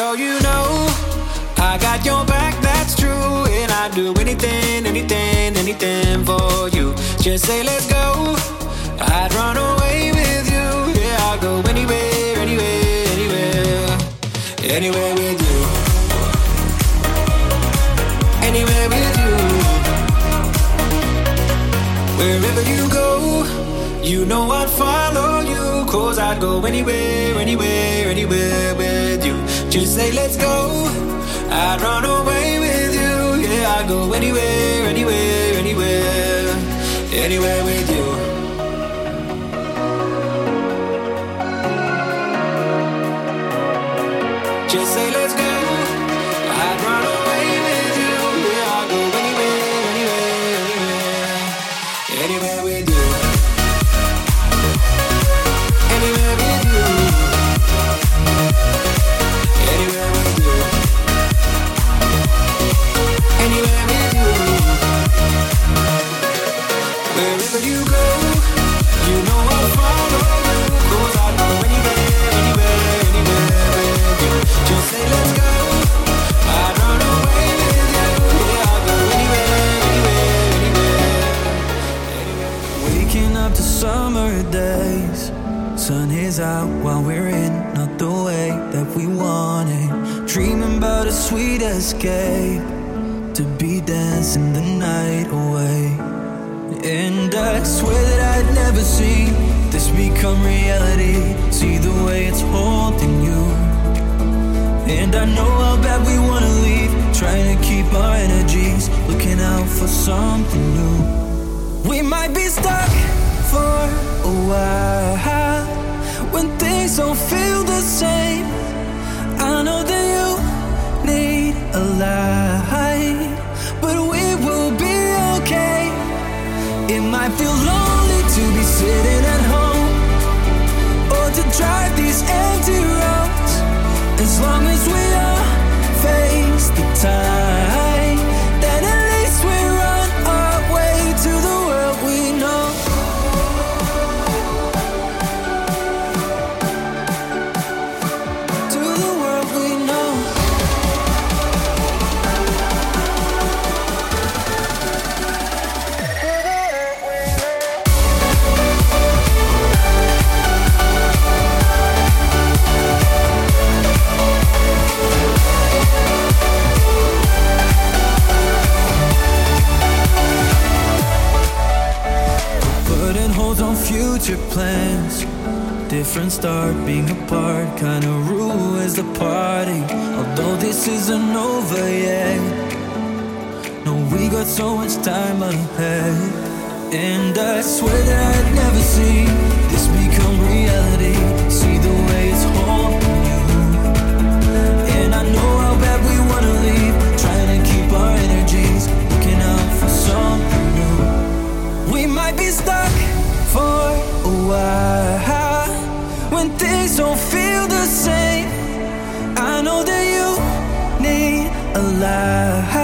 so you know, I got your I'd do anything, anything, anything for you. Just say, let's go. I'd run away with you. Yeah, I'll go anywhere, anywhere, anywhere. Anywhere with you. Anywhere with you. Wherever you go, you know I'd follow you. Cause I'd go anywhere, anywhere, anywhere with you. Just say, let's go. I'd run away go anywhere, anywhere, anywhere. Anywhere with you. Sweet escape. To be dancing the night away. And I swear that I'd never see this become reality. See the way it's holding you. And I know how bad we wanna leave. Trying to keep our energies, looking out for something new. We might be stuck for a while when things don't feel the same. I know that you need a light, but we will be okay. It might feel lonely to be sitting at home or to drive these empty roads. As long as we all face the tide, future plans. Different start, being apart, kind of rule as the party. Although this isn't over yet. No, we got so much time ahead. And I swear that I'd never see this become reality. While when things don't feel the same. I know that you need a light,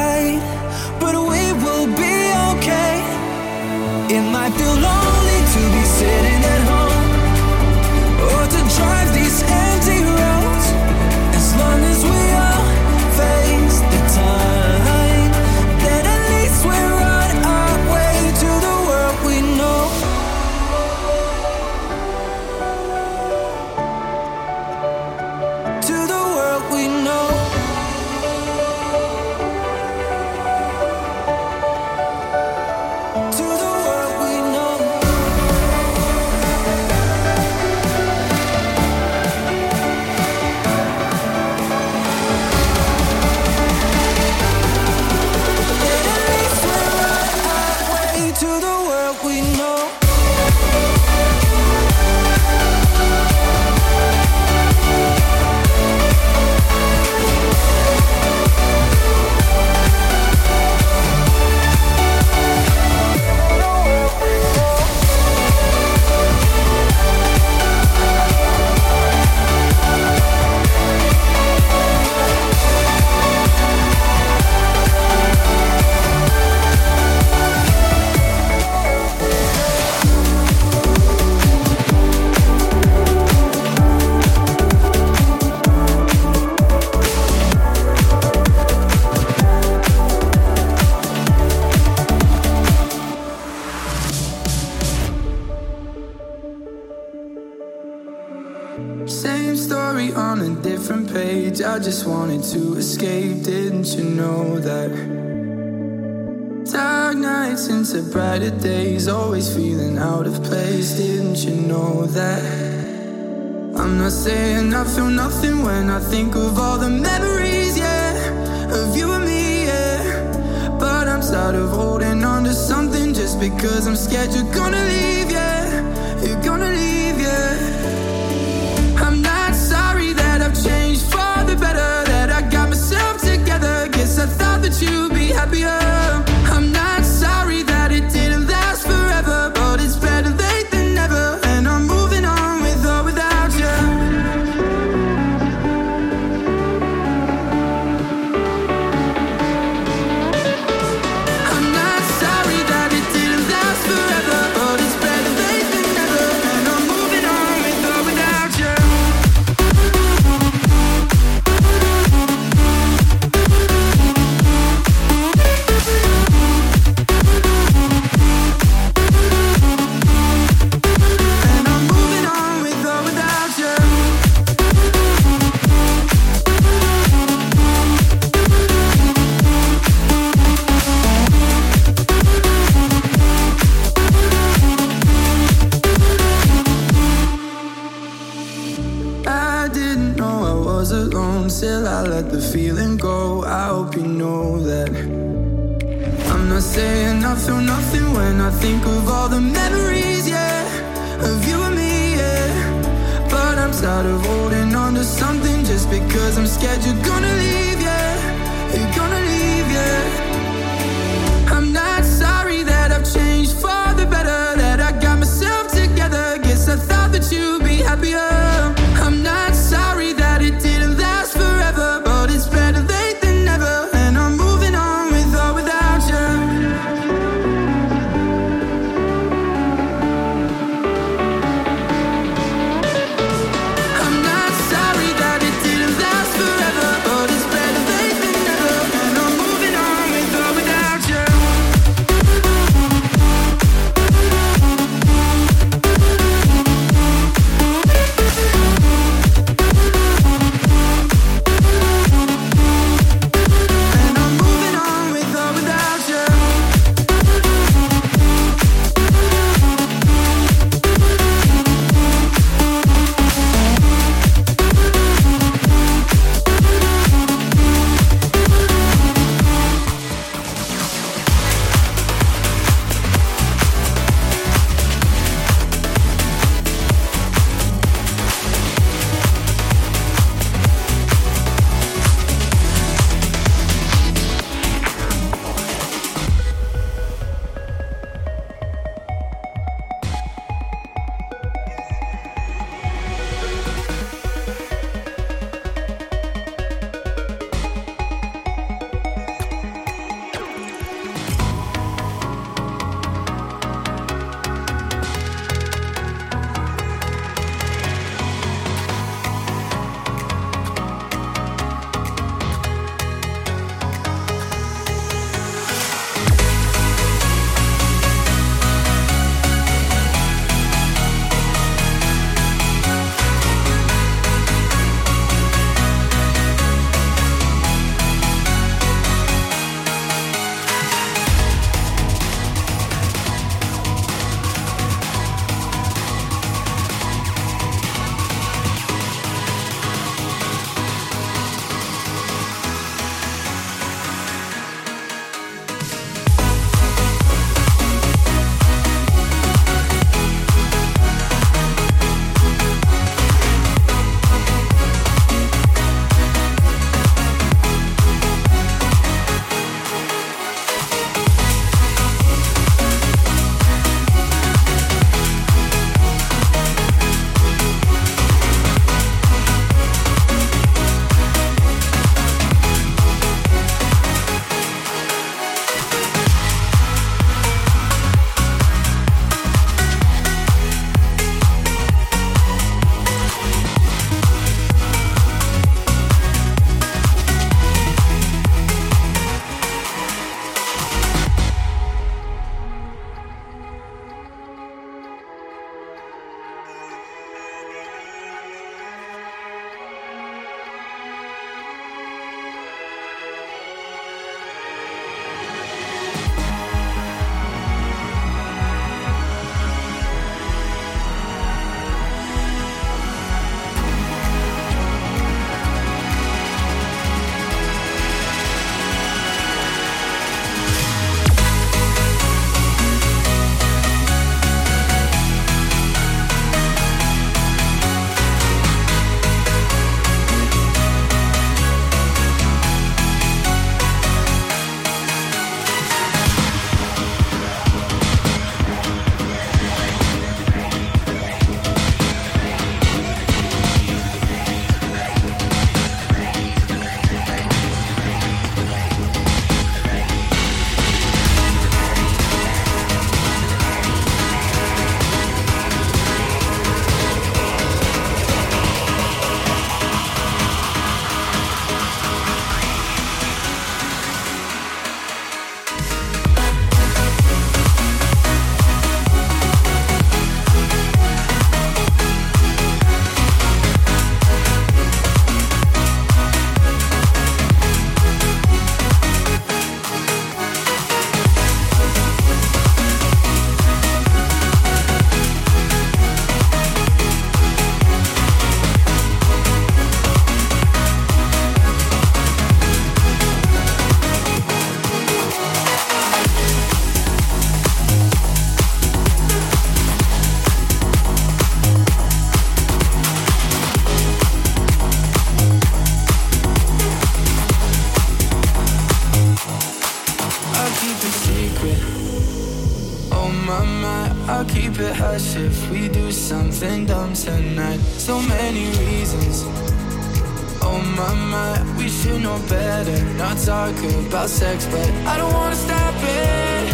sex, but I don't wanna stop it.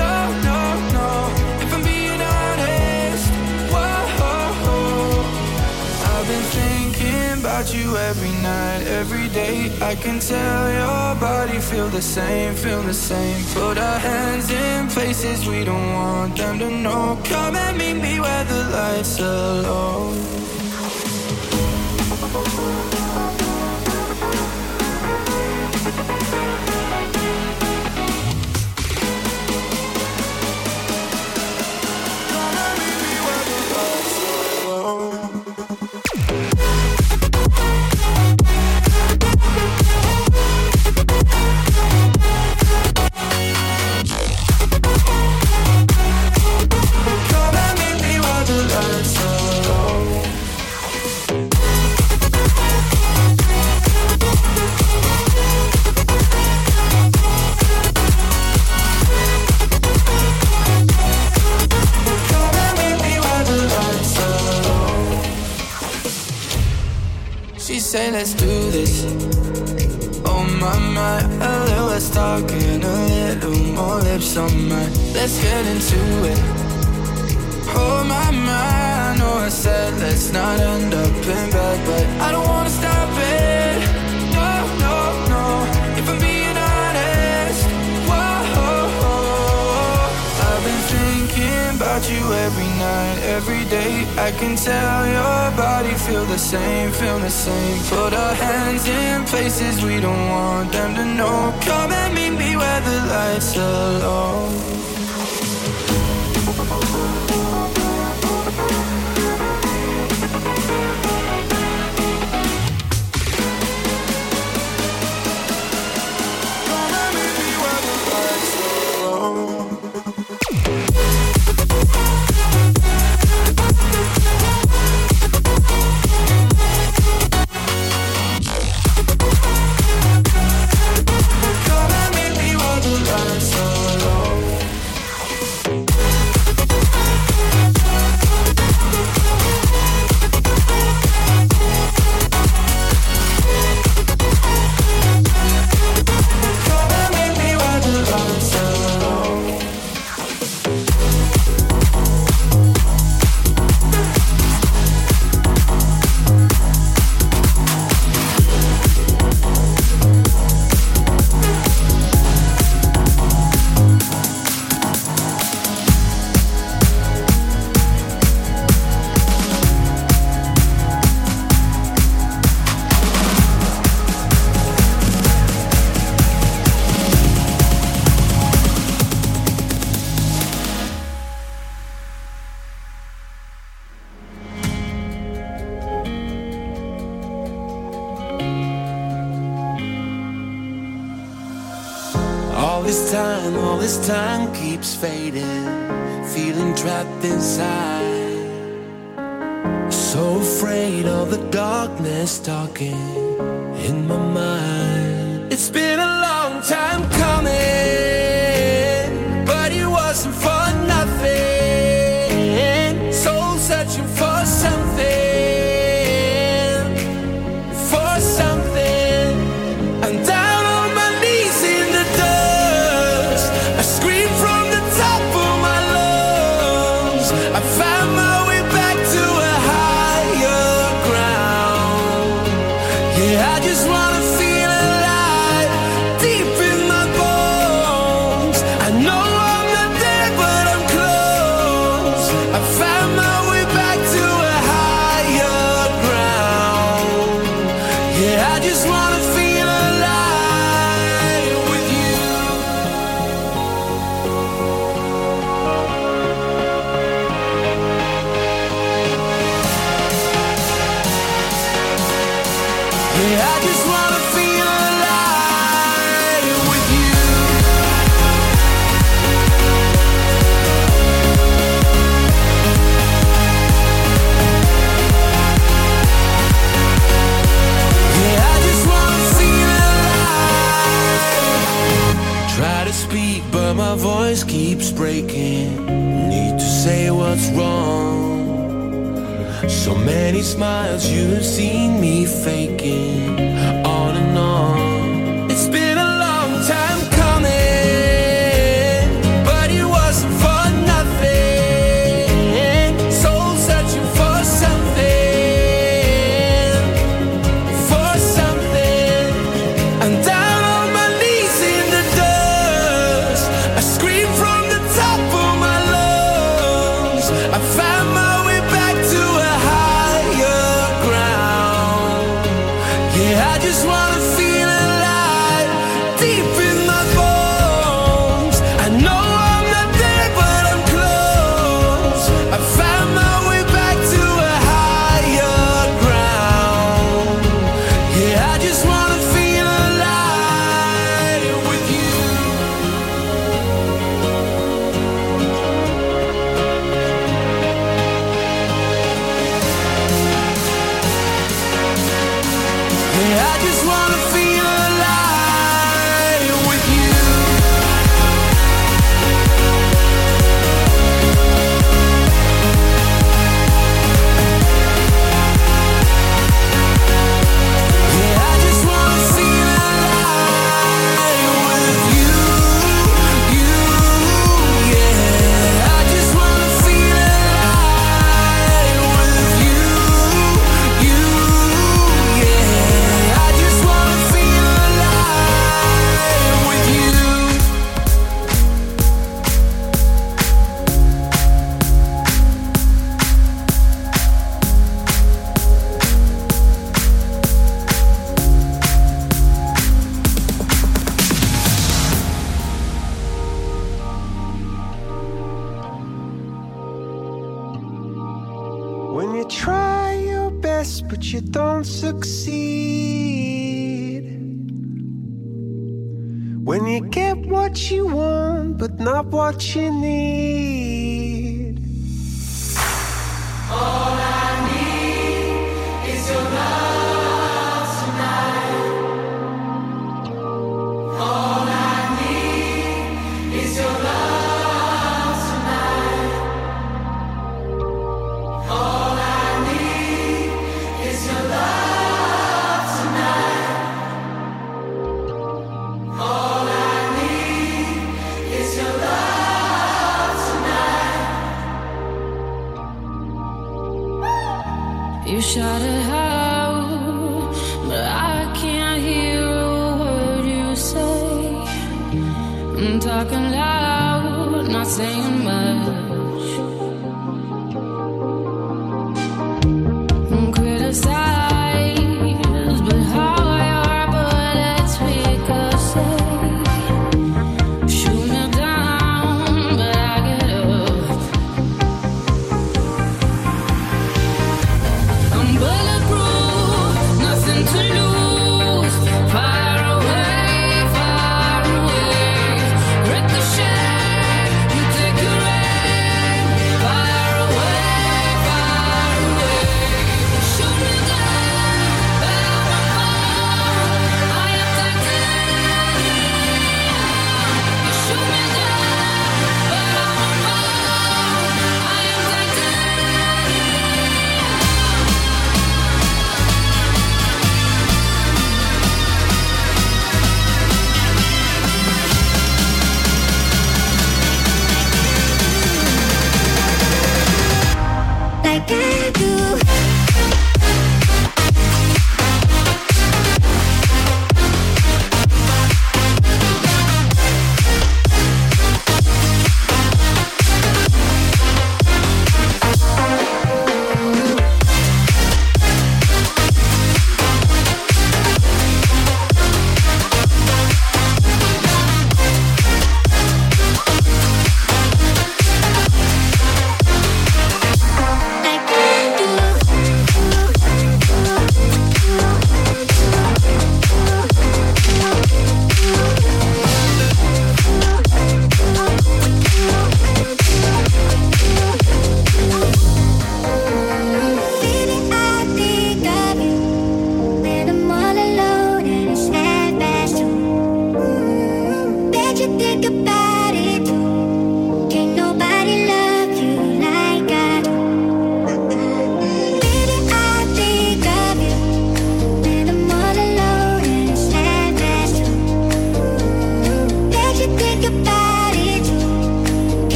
No, no, no. If I'm being honest, whoa. I've been thinking about you every night, every day. I can tell your body feel the same, feel the same. Put our hands in places we don't want them to know. Come and meet me where the lights are low. every night, every day. I can tell your body feel the same, feel the same. Put our hands in places we don't want them to know. Come and meet me where the lights are low. many smiles you've seen me faking. You shout it out, but I can't hear a word you say. I'm talking loud, not saying.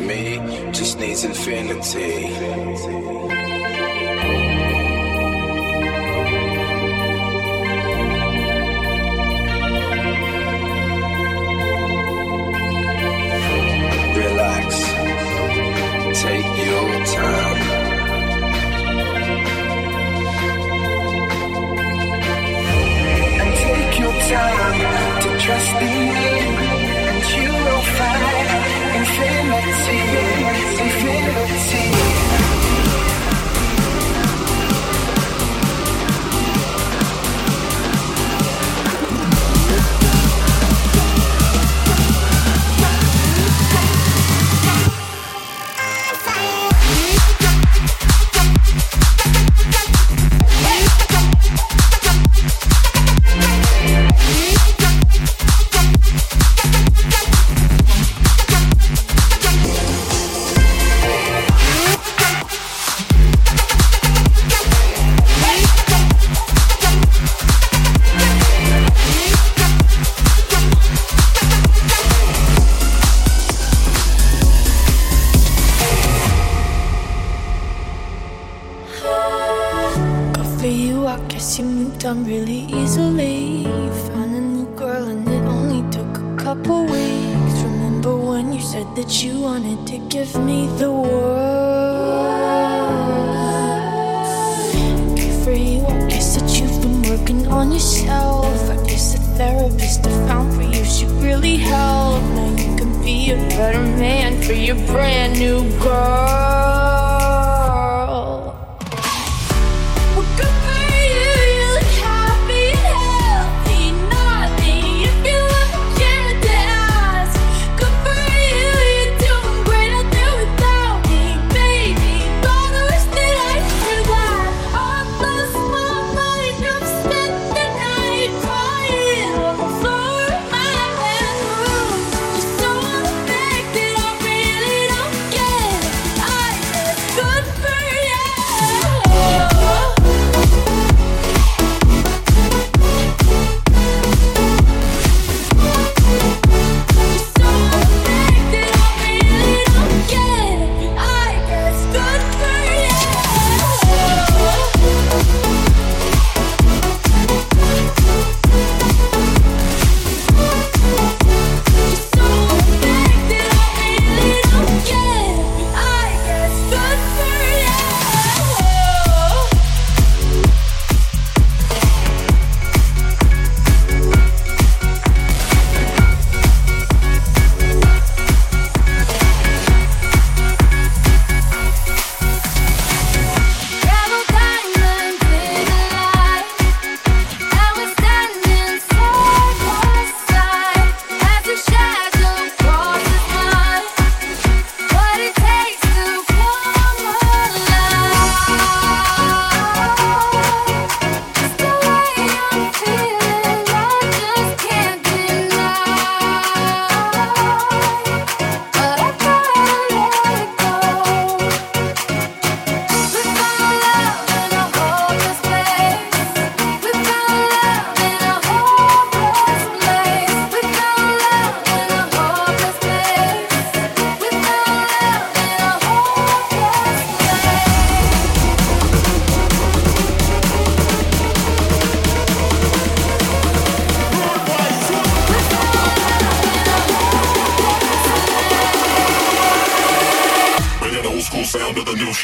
Me just needs infinity.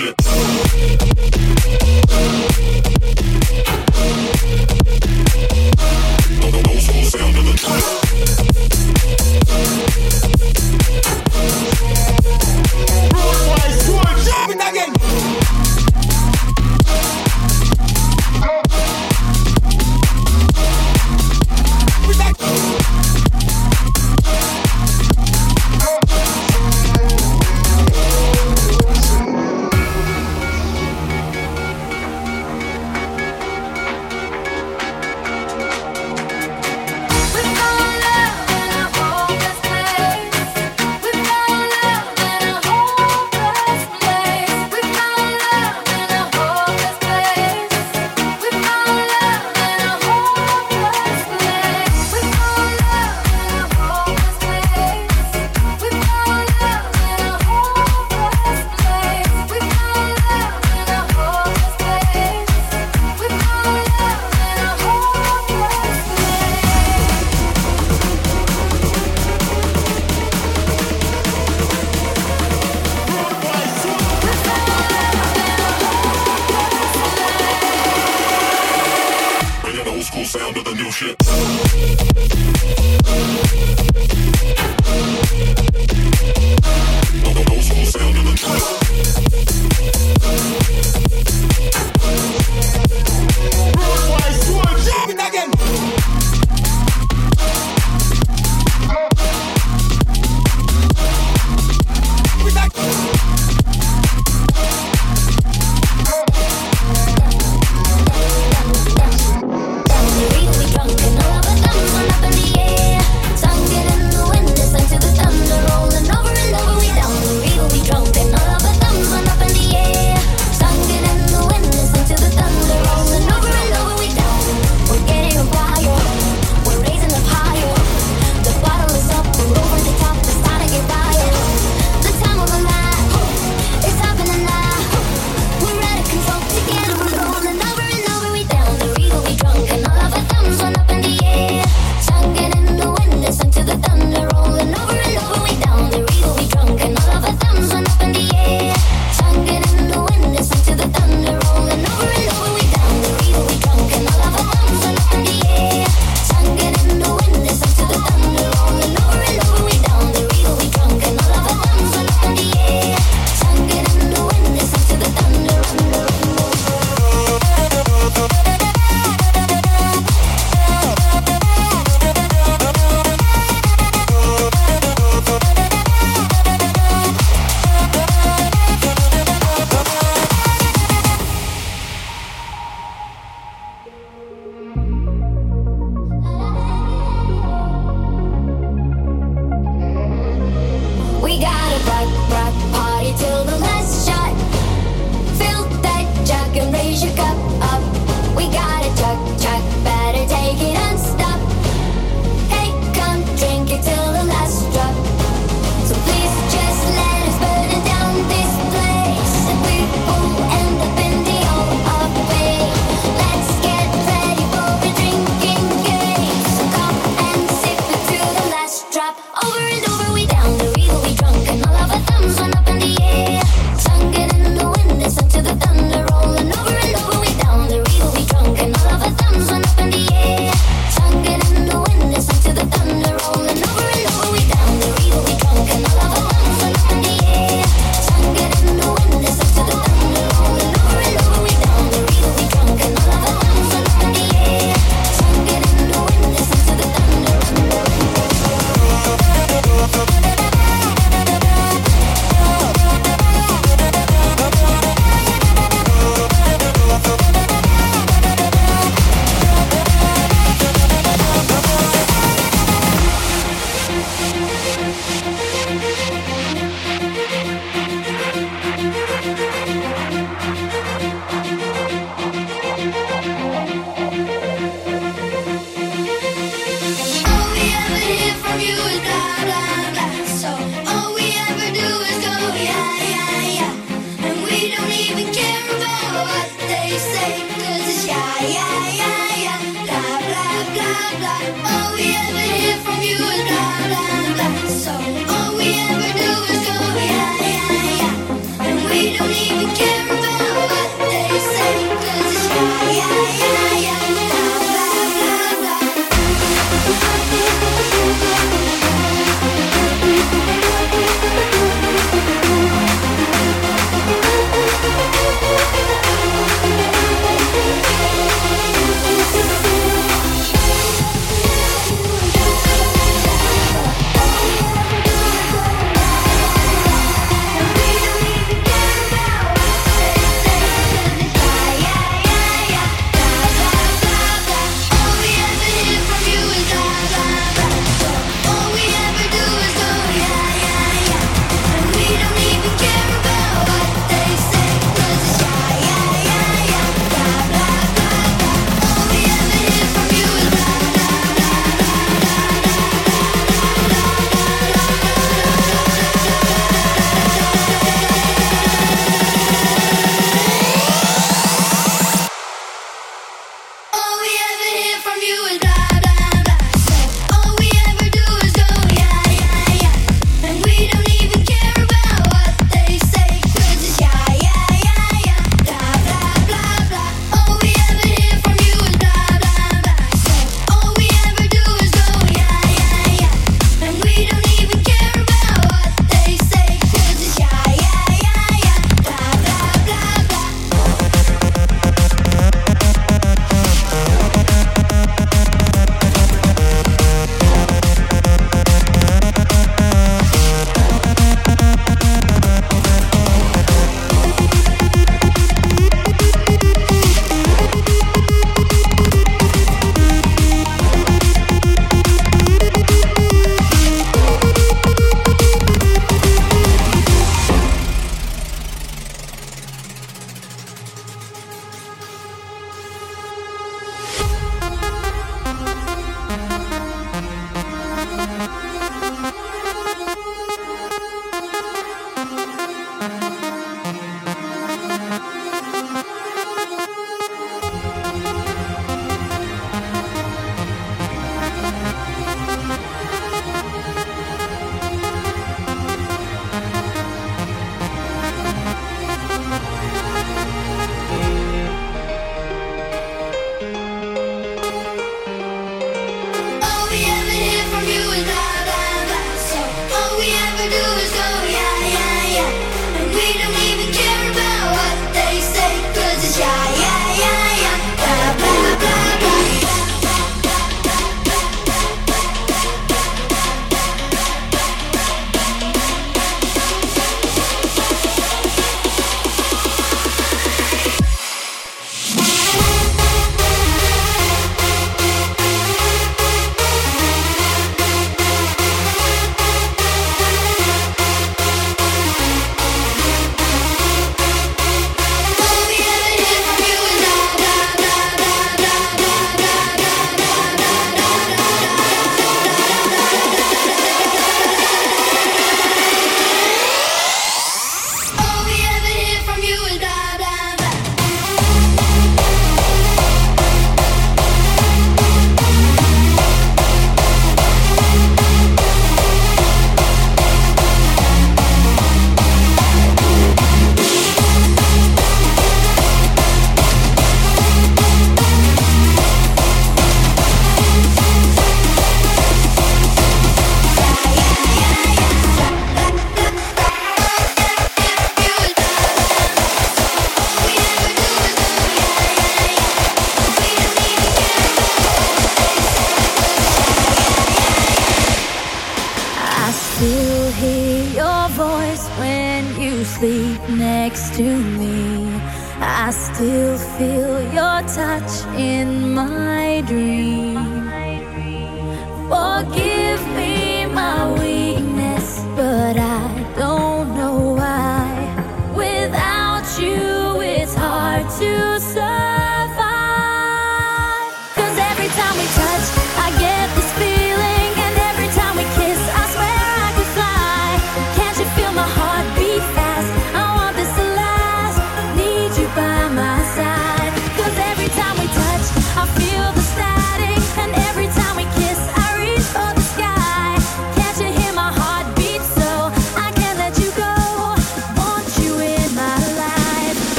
Shit.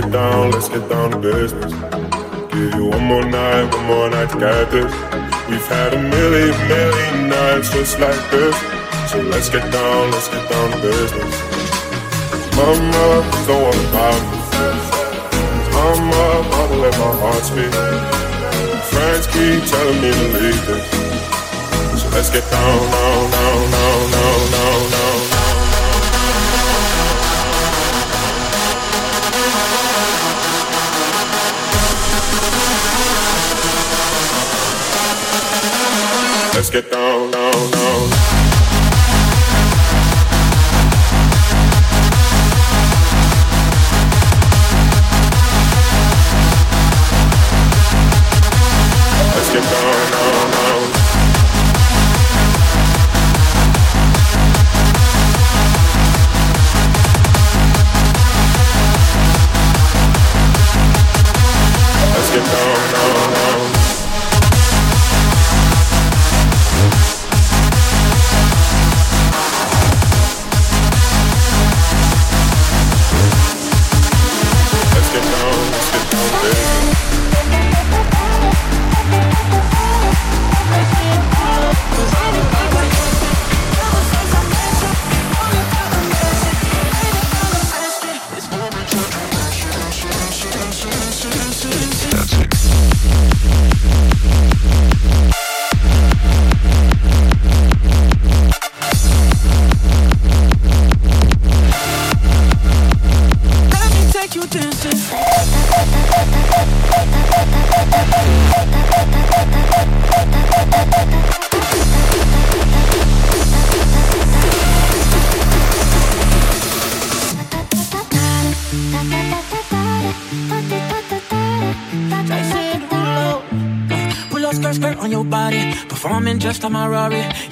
get down, let's get down to business. Give you one more night, one more night to get this. We've had a million, million nights just like this. So let's get down, let's get down to business. Mama, don't wanna buy. Mama, I will let my heart speak. Friends keep telling me to leave this. So let's get down, down, down. Let's get down, down, down.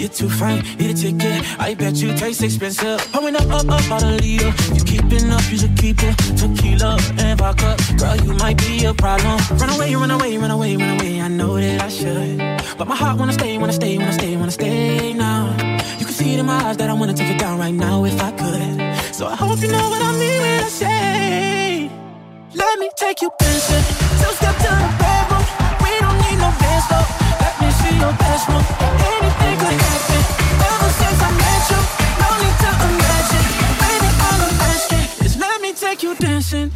You're too fine, need a ticket. I bet you taste expensive. Pouring up, up, up out a leader. You keeping up, you should keep it. Tequila and vodka. Girl, you might be a problem. Run away, run away, run away, run away. dancing.